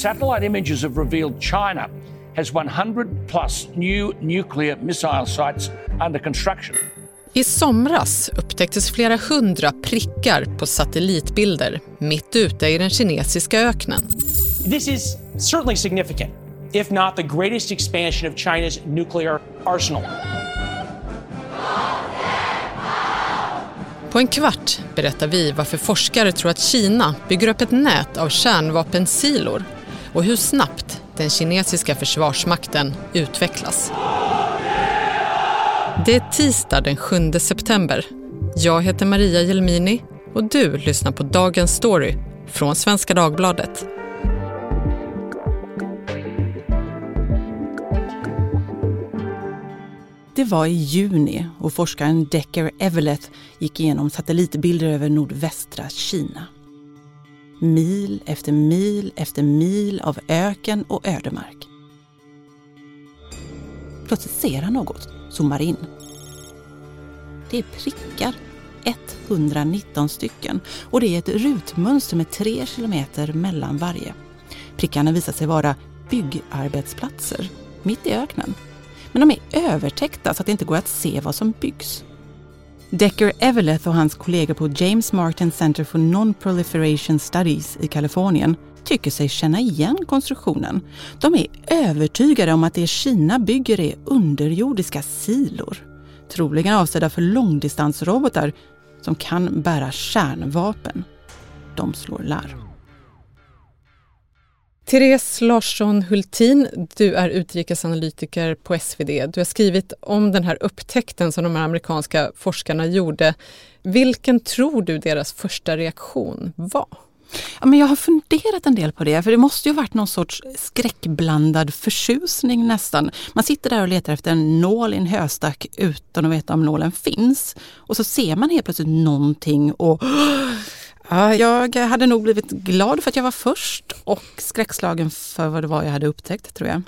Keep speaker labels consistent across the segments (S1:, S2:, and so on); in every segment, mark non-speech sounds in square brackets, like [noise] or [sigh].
S1: satellite images have revealed China has 100 plus new nuclear missile sites under construction.
S2: I somras upptäcktes flera hundra prickar på satellitbilder mitt ute i den kinesiska öknen.
S3: This is certainly significant, if not the greatest expansion of China's nuclear arsenal.
S2: På en kvart berättar vi varför forskare tror att Kina bygger upp ett nät av kärnvapensilor och hur snabbt den kinesiska försvarsmakten utvecklas. Det är tisdag den 7 september. Jag heter Maria Jelmini och du lyssnar på Dagens Story från Svenska Dagbladet.
S4: Det var i juni och forskaren Decker Eveleth gick igenom satellitbilder över nordvästra Kina. Mil efter mil efter mil av öken och ödemark. Plötsligt ser han något, zoomar in. Det är prickar, 119 stycken och det är ett rutmönster med tre kilometer mellan varje. Prickarna visar sig vara byggarbetsplatser mitt i öknen. Men de är övertäckta så att det inte går att se vad som byggs. Decker Everleth och hans kollegor på James Martin Center for Non-Proliferation Studies i Kalifornien tycker sig känna igen konstruktionen. De är övertygade om att det Kina bygger är underjordiska silor. Troligen avsedda för långdistansrobotar som kan bära kärnvapen. De slår larm.
S2: Therese Larsson Hultin, du är utrikesanalytiker på SvD. Du har skrivit om den här upptäckten som de här amerikanska forskarna gjorde. Vilken tror du deras första reaktion var?
S4: Ja, men jag har funderat en del på det, för det måste ju ha varit någon sorts skräckblandad förtjusning nästan. Man sitter där och letar efter en nål i en höstack utan att veta om nålen finns. Och så ser man helt plötsligt någonting och Ja, jag hade nog blivit glad för att jag var först och skräckslagen för vad det var jag hade upptäckt tror jag.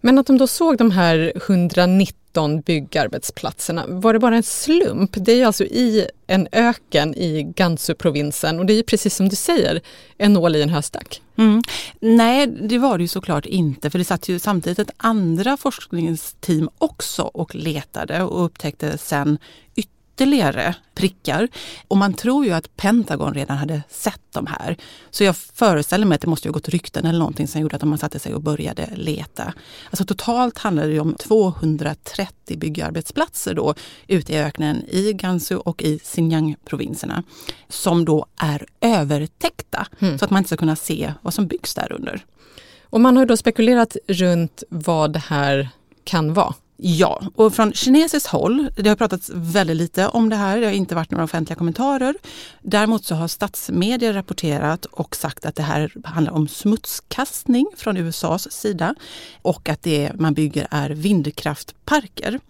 S2: Men att de då såg de här 119 byggarbetsplatserna, var det bara en slump? Det är ju alltså i en öken i Gansu-provinsen och det är ju precis som du säger, en nål i en höstack.
S4: Mm. Nej, det var det ju såklart inte för det satt ju samtidigt ett andra forskningsteam också och letade och upptäckte sen ytterligare ytterligare prickar. Och man tror ju att Pentagon redan hade sett de här. Så jag föreställer mig att det måste ha gått rykten eller någonting som gjorde att man satte sig och började leta. Alltså totalt handlar det om 230 byggarbetsplatser då ute i öknen i Gansu och i Xinjiang-provinserna som då är övertäckta mm. så att man inte ska kunna se vad som byggs där under.
S2: Och man har då spekulerat runt vad det här kan vara.
S4: Ja, och från kinesiskt håll, det har pratats väldigt lite om det här, det har inte varit några offentliga kommentarer. Däremot så har statsmedier rapporterat och sagt att det här handlar om smutskastning från USAs sida och att det man bygger är vindkraftparker.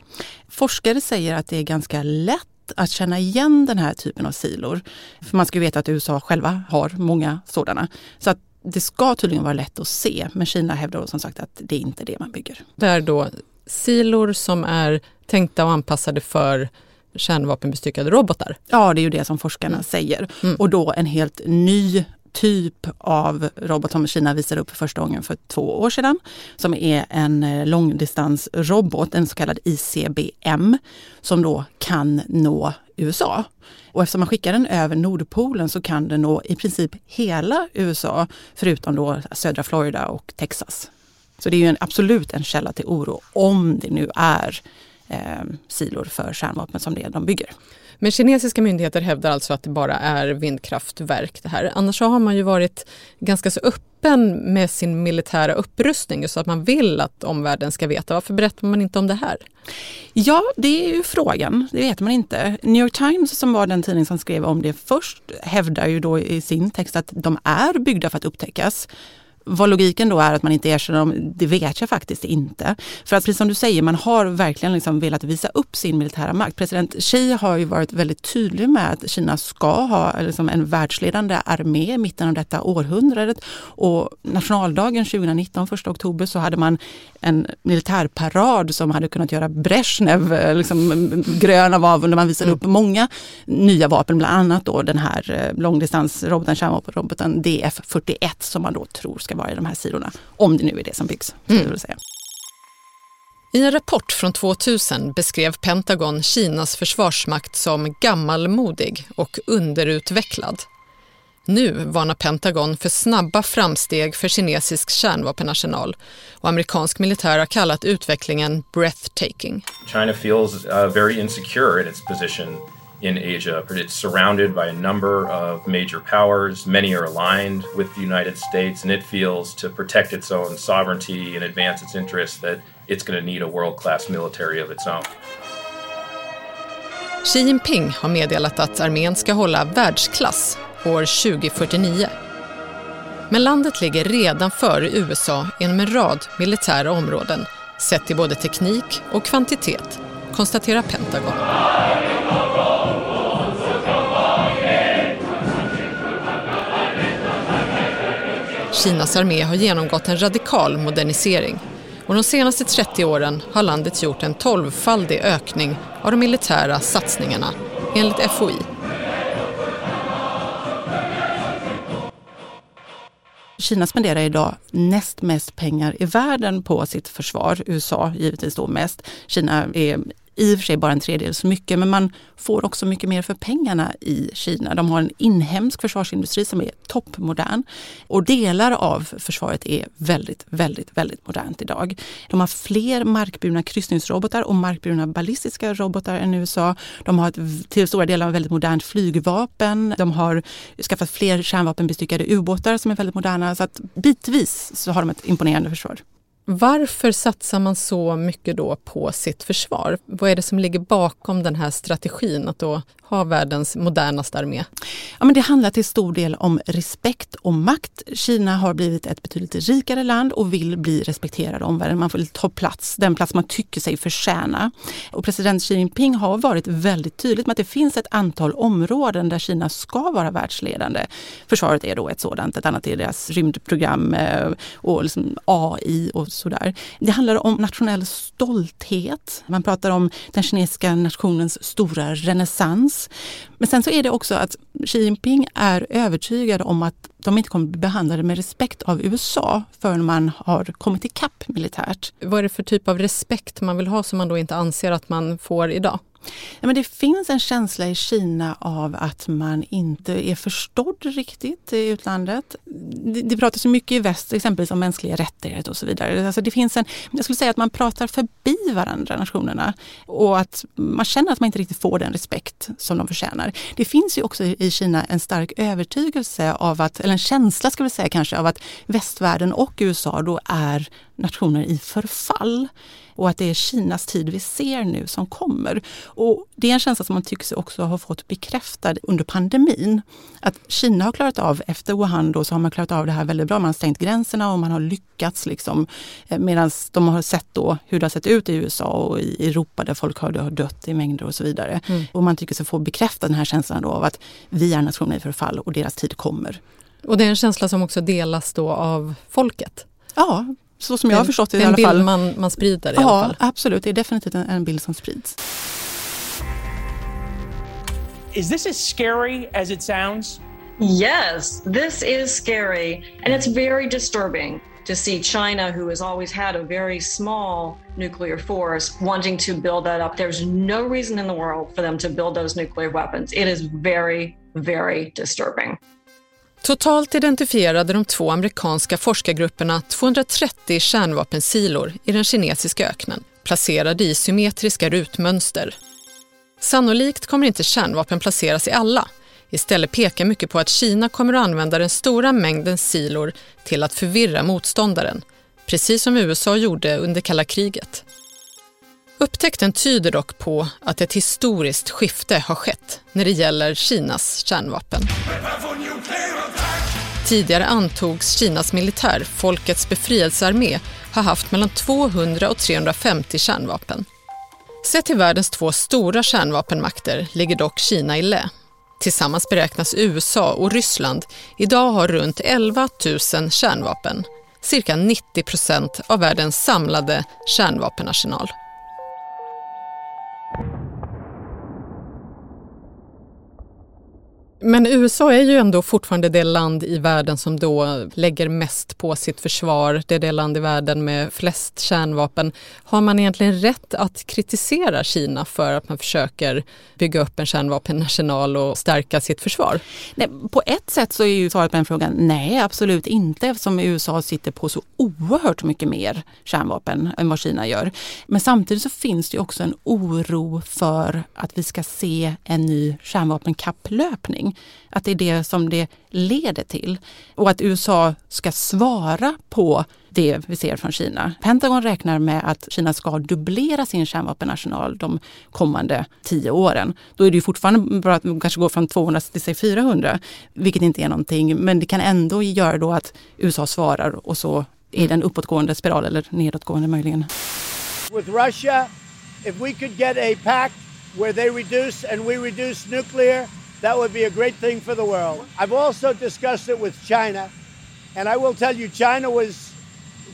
S4: Forskare säger att det är ganska lätt att känna igen den här typen av silor. För man ska ju veta att USA själva har många sådana. Så att det ska tydligen vara lätt att se, men Kina hävdar som sagt att det är inte det man bygger.
S2: Där då silor som är tänkta och anpassade för kärnvapenbestyckade robotar.
S4: Ja, det är ju det som forskarna mm. säger. Mm. Och då en helt ny typ av robot som Kina visade upp för första gången för två år sedan. Som är en eh, långdistansrobot, en så kallad ICBM, som då kan nå USA. Och eftersom man skickar den över Nordpolen så kan den nå i princip hela USA, förutom då södra Florida och Texas. Så det är ju en, absolut en källa till oro om det nu är eh, silor för kärnvapen som det de bygger.
S2: Men kinesiska myndigheter hävdar alltså att det bara är vindkraftverk det här. Annars så har man ju varit ganska så öppen med sin militära upprustning så att man vill att omvärlden ska veta. Varför berättar man inte om det här?
S4: Ja, det är ju frågan. Det vet man inte. New York Times som var den tidning som skrev om det först hävdar ju då i sin text att de är byggda för att upptäckas. Vad logiken då är att man inte erkänner dem, det vet jag faktiskt inte. För att precis som du säger, man har verkligen liksom velat visa upp sin militära makt. President Xi har ju varit väldigt tydlig med att Kina ska ha liksom en världsledande armé i mitten av detta århundradet. Och nationaldagen 2019, 1 oktober, så hade man en militärparad som hade kunnat göra Brezhnev eh, liksom, grön av avund. Man visade upp många nya vapen, bland annat då den här eh, långdistansroboten, kärnvapenroboten DF-41 som man då tror ska vara i de här silorna. Om det nu är det som byggs. Mm. Säga.
S2: I en rapport från 2000 beskrev Pentagon Kinas försvarsmakt som gammalmodig och underutvecklad. Nu varnar Pentagon för snabba framsteg för kinesisk kärnvapenarsenal och amerikansk militär har kallat utvecklingen breathtaking.
S5: China feels uh, very insecure in its position in Asia. It's surrounded by a number of major powers. Many are aligned with the United States, and it feels to protect its own sovereignty and advance its interests that it's going to need a world class military of its own.
S2: Xi Jinping har meddelat att armén ska hålla världsklass år 2049. Men landet ligger redan före USA inom en rad militära områden sett i både teknik och kvantitet, konstaterar Pentagon. Kinas armé har genomgått en radikal modernisering och de senaste 30 åren har landet gjort en tolvfaldig ökning av de militära satsningarna enligt FOI.
S4: Kina spenderar idag näst mest pengar i världen på sitt försvar. USA givetvis då mest. Kina är i och för sig bara en tredjedel så mycket, men man får också mycket mer för pengarna i Kina. De har en inhemsk försvarsindustri som är toppmodern och delar av försvaret är väldigt, väldigt, väldigt modernt idag. De har fler markburna kryssningsrobotar och markburna ballistiska robotar än USA. De har ett, till stora delar väldigt modernt flygvapen. De har skaffat fler kärnvapenbestyckade ubåtar som är väldigt moderna. Så att bitvis så har de ett imponerande försvar.
S2: Varför satsar man så mycket då på sitt försvar? Vad är det som ligger bakom den här strategin att då ha världens modernaste armé?
S4: Ja, men det handlar till stor del om respekt och makt. Kina har blivit ett betydligt rikare land och vill bli respekterad av omvärlden. Man får ta plats, den plats man tycker sig förtjäna. Och president Xi Jinping har varit väldigt tydligt med att det finns ett antal områden där Kina ska vara världsledande. Försvaret är då ett sådant, ett annat är deras rymdprogram eh, och liksom AI och sådär. Det handlar om nationell stolthet. Man pratar om den kinesiska nationens stora renässans. Men sen så är det också att Xi Jinping är övertygad om att de inte kommer bli behandlade med respekt av USA förrän man har kommit ikapp militärt.
S2: Vad är det för typ av respekt man vill ha som man då inte anser att man får idag?
S4: Ja, men det finns en känsla i Kina av att man inte är förstådd riktigt i utlandet. Det, det pratas mycket i väst exempelvis om mänskliga rättigheter och så vidare. Alltså det finns en, jag skulle säga att man pratar förbi varandra, nationerna. Och att man känner att man inte riktigt får den respekt som de förtjänar. Det finns ju också i Kina en stark övertygelse av att, eller en känsla ska vi säga kanske, av att västvärlden och USA då är nationer i förfall och att det är Kinas tid vi ser nu som kommer. Och det är en känsla som man tycker sig också ha fått bekräftad under pandemin. Att Kina har klarat av, efter Wuhan då, så har man klarat av det här väldigt bra. Man har stängt gränserna och man har lyckats liksom. Eh, Medan de har sett då hur det har sett ut i USA och i Europa där folk har dött i mängder och så vidare. Mm. Och man tycker sig få bekräfta den här känslan då av att vi är nationer i förfall och deras tid kommer.
S2: Och det är en känsla som också delas då av folket?
S4: Ja, så som jag har förstått det i alla
S2: fall.
S4: En
S2: bild man, man sprider i
S4: ja,
S2: alla fall.
S4: absolut. Det är definitivt en, en bild som sprids.
S3: Is this as scary as it sounds?
S6: Yes, this is scary. And it's very disturbing to see China, who has always had a very small nuclear force, wanting to build that up. There's no reason in the world for them to build those nuclear weapons. It is very, very disturbing.
S2: Totalt identifierade de två amerikanska forskargrupperna 230 kärnvapensilor i den kinesiska öknen, placerade i symmetriska rutmönster. Sannolikt kommer inte kärnvapen placeras i alla. Istället pekar mycket på att Kina kommer att använda den stora mängden silor till att förvirra motståndaren, precis som USA gjorde under kalla kriget. Upptäckten tyder dock på att ett historiskt skifte har skett när det gäller Kinas kärnvapen. Tidigare antogs Kinas militär, Folkets befrielsearmé, ha haft mellan 200 och 350 kärnvapen. Sett till världens två stora kärnvapenmakter ligger dock Kina i lä. Tillsammans beräknas USA och Ryssland idag ha runt 11 000 kärnvapen, cirka 90 procent av världens samlade kärnvapenarsenal. Men USA är ju ändå fortfarande det land i världen som då lägger mest på sitt försvar. Det är det land i världen med flest kärnvapen. Har man egentligen rätt att kritisera Kina för att man försöker bygga upp en kärnvapennational och stärka sitt försvar?
S4: Nej, på ett sätt så är ju svaret på den frågan nej, absolut inte eftersom USA sitter på så oerhört mycket mer kärnvapen än vad Kina gör. Men samtidigt så finns det ju också en oro för att vi ska se en ny kärnvapenkapplöpning att det är det som det leder till. Och att USA ska svara på det vi ser från Kina. Pentagon räknar med att Kina ska dubblera sin kärnvapenarsenal de kommande tio åren. Då är det ju fortfarande bra att man kanske går från 200 till 400, vilket inte är någonting. Men det kan ändå göra då att USA svarar och så är det en uppåtgående spiral eller nedåtgående möjligen.
S7: With Russia, if we could get a pact where they reduce and we reduce nuclear That would be a great thing for the world. I've also discussed it with China, and I will tell you, China was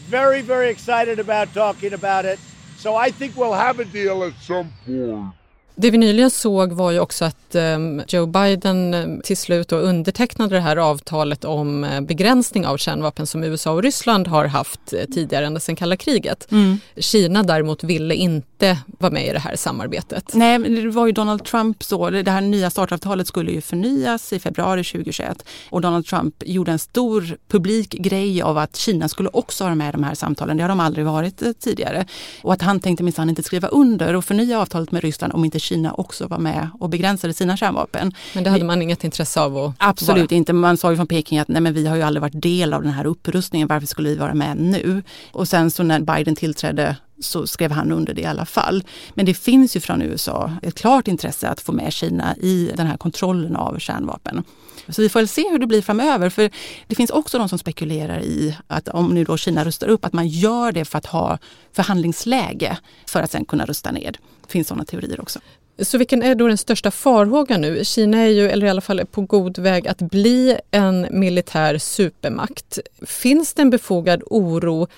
S7: very, very excited about talking about it. So I think we'll have a deal at some point.
S2: Det vi nyligen såg var ju också att ehm, Joe Biden ehm, till slut undertecknade det här avtalet om eh, begränsning av kärnvapen som USA och Ryssland har haft eh, tidigare ända sedan kalla kriget. Mm. Kina däremot ville inte vara med i det här samarbetet.
S4: Nej, men det var ju Donald Trump så. Det här nya startavtalet skulle ju förnyas i februari 2021 och Donald Trump gjorde en stor publik grej av att Kina skulle också vara med i de här samtalen. Det har de aldrig varit eh, tidigare. Och att han tänkte minsann inte skriva under och förnya avtalet med Ryssland om inte Kina också var med och begränsade sina kärnvapen.
S2: Men det hade man inget intresse av att
S4: Absolut vara. inte. Man sa ju från Peking att nej men vi har ju aldrig varit del av den här upprustningen, varför skulle vi vara med nu? Och sen så när Biden tillträdde så skrev han under det i alla fall. Men det finns ju från USA ett klart intresse att få med Kina i den här kontrollen av kärnvapen. Så vi får väl se hur det blir framöver. För det finns också de som spekulerar i att om nu då Kina rustar upp, att man gör det för att ha förhandlingsläge för att sen kunna rusta ned. Det finns sådana teorier också.
S2: Så vilken är då den största farhågan nu? Kina är ju, eller i alla fall på god väg att bli en militär supermakt. Finns det en befogad oro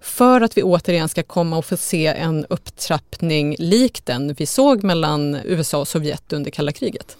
S2: för att vi återigen ska komma och få se en upptrappning lik den vi såg mellan USA och Sovjet under kalla kriget?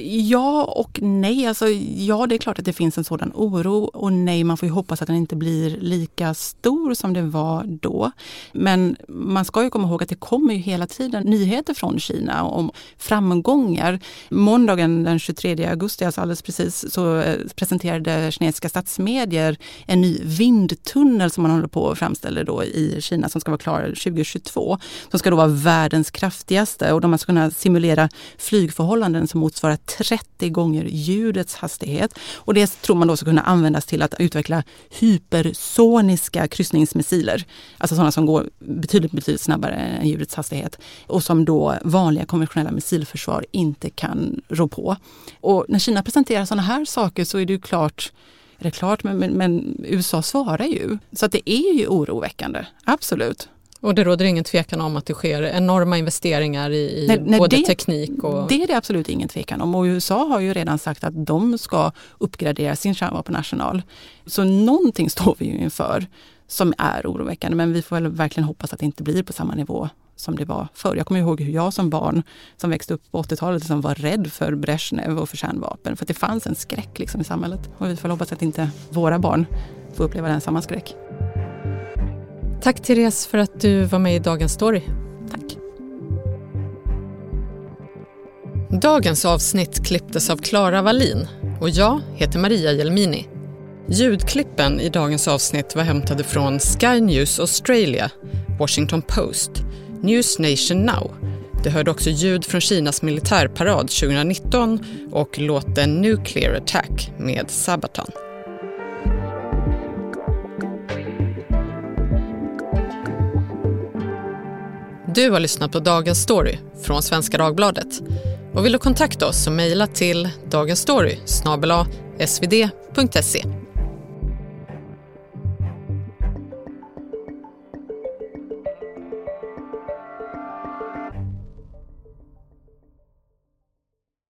S4: Ja och nej. Alltså, ja, det är klart att det finns en sådan oro och nej, man får ju hoppas att den inte blir lika stor som det var då. Men man ska ju komma ihåg att det kommer ju hela tiden nyheter från Kina om framgångar. Måndagen den 23 augusti, alltså alldeles precis, så eh, presenterade kinesiska statsmedier en ny vindtunnel som man håller på att framställa då i Kina som ska vara klar 2022. Som ska då vara världens kraftigaste och de ska alltså kunna simulera flygförhållanden som motsvarar 30 gånger ljudets hastighet. Och det tror man då ska kunna användas till att utveckla hypersoniska kryssningsmissiler. Alltså sådana som går betydligt, betydligt snabbare än ljudets hastighet och som då vanliga konventionella missilförsvar inte kan rå på. Och när Kina presenterar sådana här saker så är det ju klart är det klart, men, men, men USA svarar ju. Så att det är ju oroväckande, absolut.
S2: Och det råder ingen tvekan om att det sker enorma investeringar i, nej, nej, både det, teknik och...
S4: Det är det absolut ingen tvekan om och USA har ju redan sagt att de ska uppgradera sin kärnvapenarsenal. Så någonting [laughs] står vi ju inför som är oroväckande men vi får väl verkligen hoppas att det inte blir på samma nivå som det var förr. Jag kommer ihåg hur jag som barn som växte upp på 80-talet liksom var rädd för Brezhnev och för kärnvapen. För det fanns en skräck liksom i samhället. Och vi får hoppas att inte våra barn får uppleva den samma skräck.
S2: Tack Therese för att du var med i Dagens Story.
S4: Tack.
S2: Dagens avsnitt klipptes av Klara Wallin och jag heter Maria Jelmini. Ljudklippen i dagens avsnitt var hämtade från Sky News Australia, Washington Post, News Nation Now. Du hörde också ljud från Kinas militärparad 2019 och låten Nuclear Attack med Sabaton. Du har lyssnat på Dagens Story från Svenska Dagbladet. Och vill du kontakta oss så mejla till dagensstory svd.se.